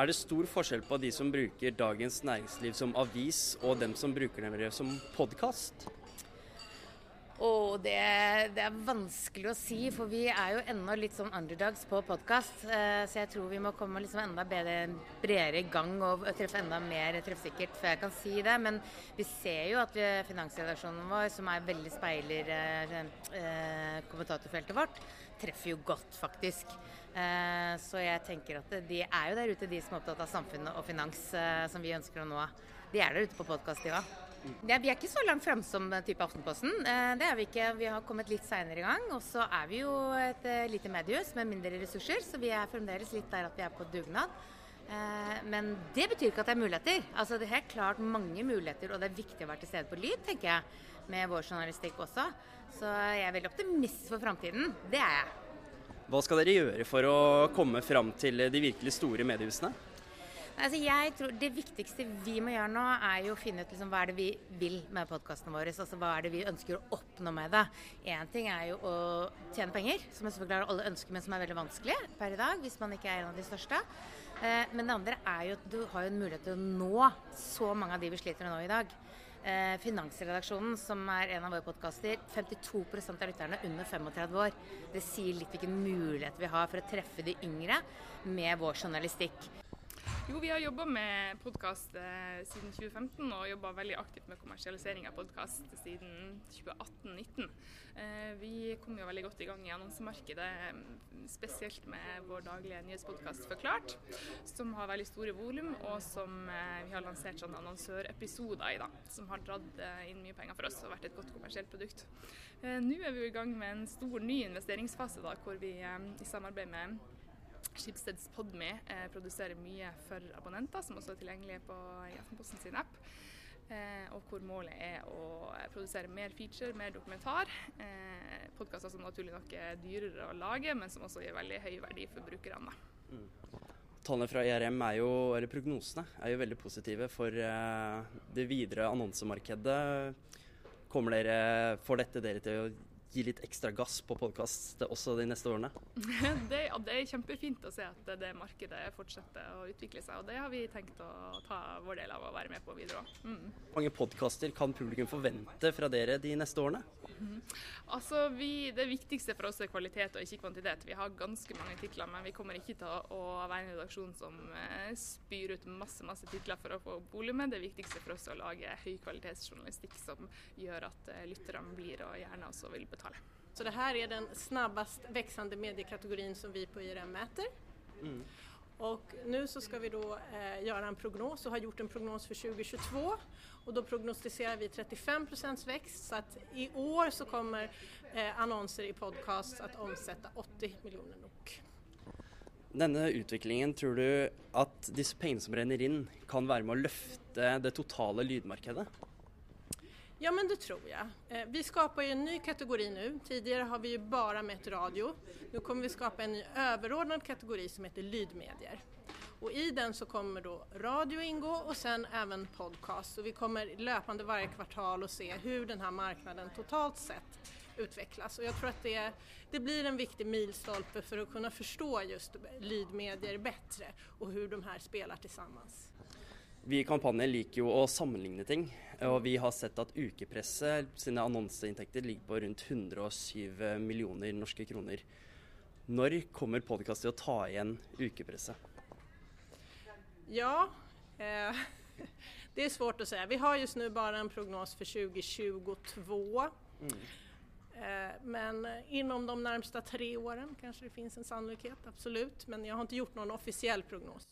Er det stor forskjell på de som bruker Dagens Næringsliv som avis, og dem som bruker dem som podkast? Oh, det, det, er vanskelig å si, for vi er jo ennå litt sånn underdogs på podkast. Eh, så jeg tror vi må komme liksom enda bedre, bredere i gang og treffe enda mer treffsikkert før jeg kan si det. Men vi ser jo at vi, finansredaksjonen vår, som er veldig speiler eh, eh, kommentatorfeltet vårt, treffer jo godt, faktisk. Eh, så jeg tenker at de er jo der ute, de som er opptatt av samfunnet og finans, eh, som vi ønsker å nå. De er der ute på podkast, de òg. Ja, vi er ikke så langt framme som type Aftenposten. Eh, det er vi ikke. Vi har kommet litt seinere i gang. Og så er vi jo et eh, lite mediehus med mindre ressurser, så vi er fremdeles litt der at vi er på dugnad. Eh, men det betyr ikke at det er muligheter. Altså Det er helt klart mange muligheter, og det er viktig å være til stede på lyd, tenker jeg, med vår journalistikk også. Så jeg er veldig optimist for framtiden. Det er jeg. Hva skal dere gjøre for å komme fram til de virkelig store mediehusene? Altså jeg tror Det viktigste vi må gjøre nå, er jo å finne ut liksom, hva er det vi vil med podkastene våre. Altså Hva er det vi ønsker å oppnå med det. Én ting er jo å tjene penger, som jeg selvfølgelig alle ønsker, men som er veldig vanskelig per i dag, hvis man ikke er en av de største. Eh, men det andre er jo at du har jo en mulighet til å nå så mange av de vi sliter med nå i dag. Eh, Finansredaksjonen, som er en av våre podkaster, 52% av lytterne under 35 år. Det sier litt hvilken mulighet vi har for å treffe de yngre med vår journalistikk. Jo, vi har jobba med podkast eh, siden 2015 og jobba veldig aktivt med kommersialisering av podkast siden 2018-2019. Eh, vi kom jo veldig godt i gang i annonsemarkedet, spesielt med vår daglige nyhetspodkast Forklart, som har veldig store volum, og som eh, vi har lansert sånne annonsørepisoder i, da, som har dratt eh, inn mye penger for oss og vært et godt kommersielt produkt. Eh, nå er vi jo i gang med en stor ny investeringsfase da, hvor vi eh, i samarbeid med Schibsteds Podme eh, produserer mye for abonnenter, som også er tilgjengelige på Aftenposten sin app. Eh, og hvor målet er å produsere mer feature, mer dokumentar. Eh, Podkaster som naturlig nok er dyrere å lage, men som også gir veldig høy verdi for brukerne. Mm. Tallene fra IRM er jo, eller prognosene er jo veldig positive for eh, det videre annonsemarkedet. Kommer dere, Får dette dere til å gi litt ekstra gass på podkast også de neste årene? det, ja, det, er kjempefint å se at det markedet fortsetter å utvikle seg. og Det har vi tenkt å ta vår del av å være med på videre òg. Mm. Mange podkaster kan publikum forvente fra dere de neste årene? Mm. Altså, vi, Det viktigste for oss er kvalitet og ikke kvantitet. Vi har ganske mange titler, men vi kommer ikke til å være en redaksjon som eh, spyr ut masse masse titler for å få volumet. Det viktigste for oss er å lage høykvalitetsjournalistikk som gjør at eh, lytterne blir og gjerne også vil betale. Så det her er den snabbest växande mediekategorin som vi på IRM mäter. Mm. Och nu så ska vi då eh, göra en prognos och har gjort en prognos för 2022 och då prognostiserar vi 35 växt så att i år så kommer eh, annonser i podcast att omsätta 80 miljoner NOK. Denne utviklingen, tror du at disse pengene som renner inn, kan være med å løfte det totale lydmarkedet? Ja men det tror jag. Eh, vi skapar en ny kategori nu. Tidigare har vi ju bara mätt radio. Nu kommer vi skapa en ny överordnad kategori som heter lydmedier. Och i den så kommer då radio ingå och sen även podcast. Och vi kommer löpande varje kvartal att se hur den marknaden totalt sett utvecklas. Och jag tror att det, det blir en viktig milstolpe för att kunna förstå just lydmedier bättre och hur de här spelar tillsammans. Vi i kampanjen liker jo å sammenligne ting, og vi har sett at ukepresset sine annonseinntekter ligger på rundt 107 millioner norske kroner. Når kommer podkast til å ta igjen ukepresset? Ja, eh, det er svårt å si. Vi har just nå bare en prognos for 2022. Mm. Eh, men innom de nærmeste tre årene kanskje det finnes en sannolikhet, absolutt. Men jeg har ikke gjort noen offisiell prognos.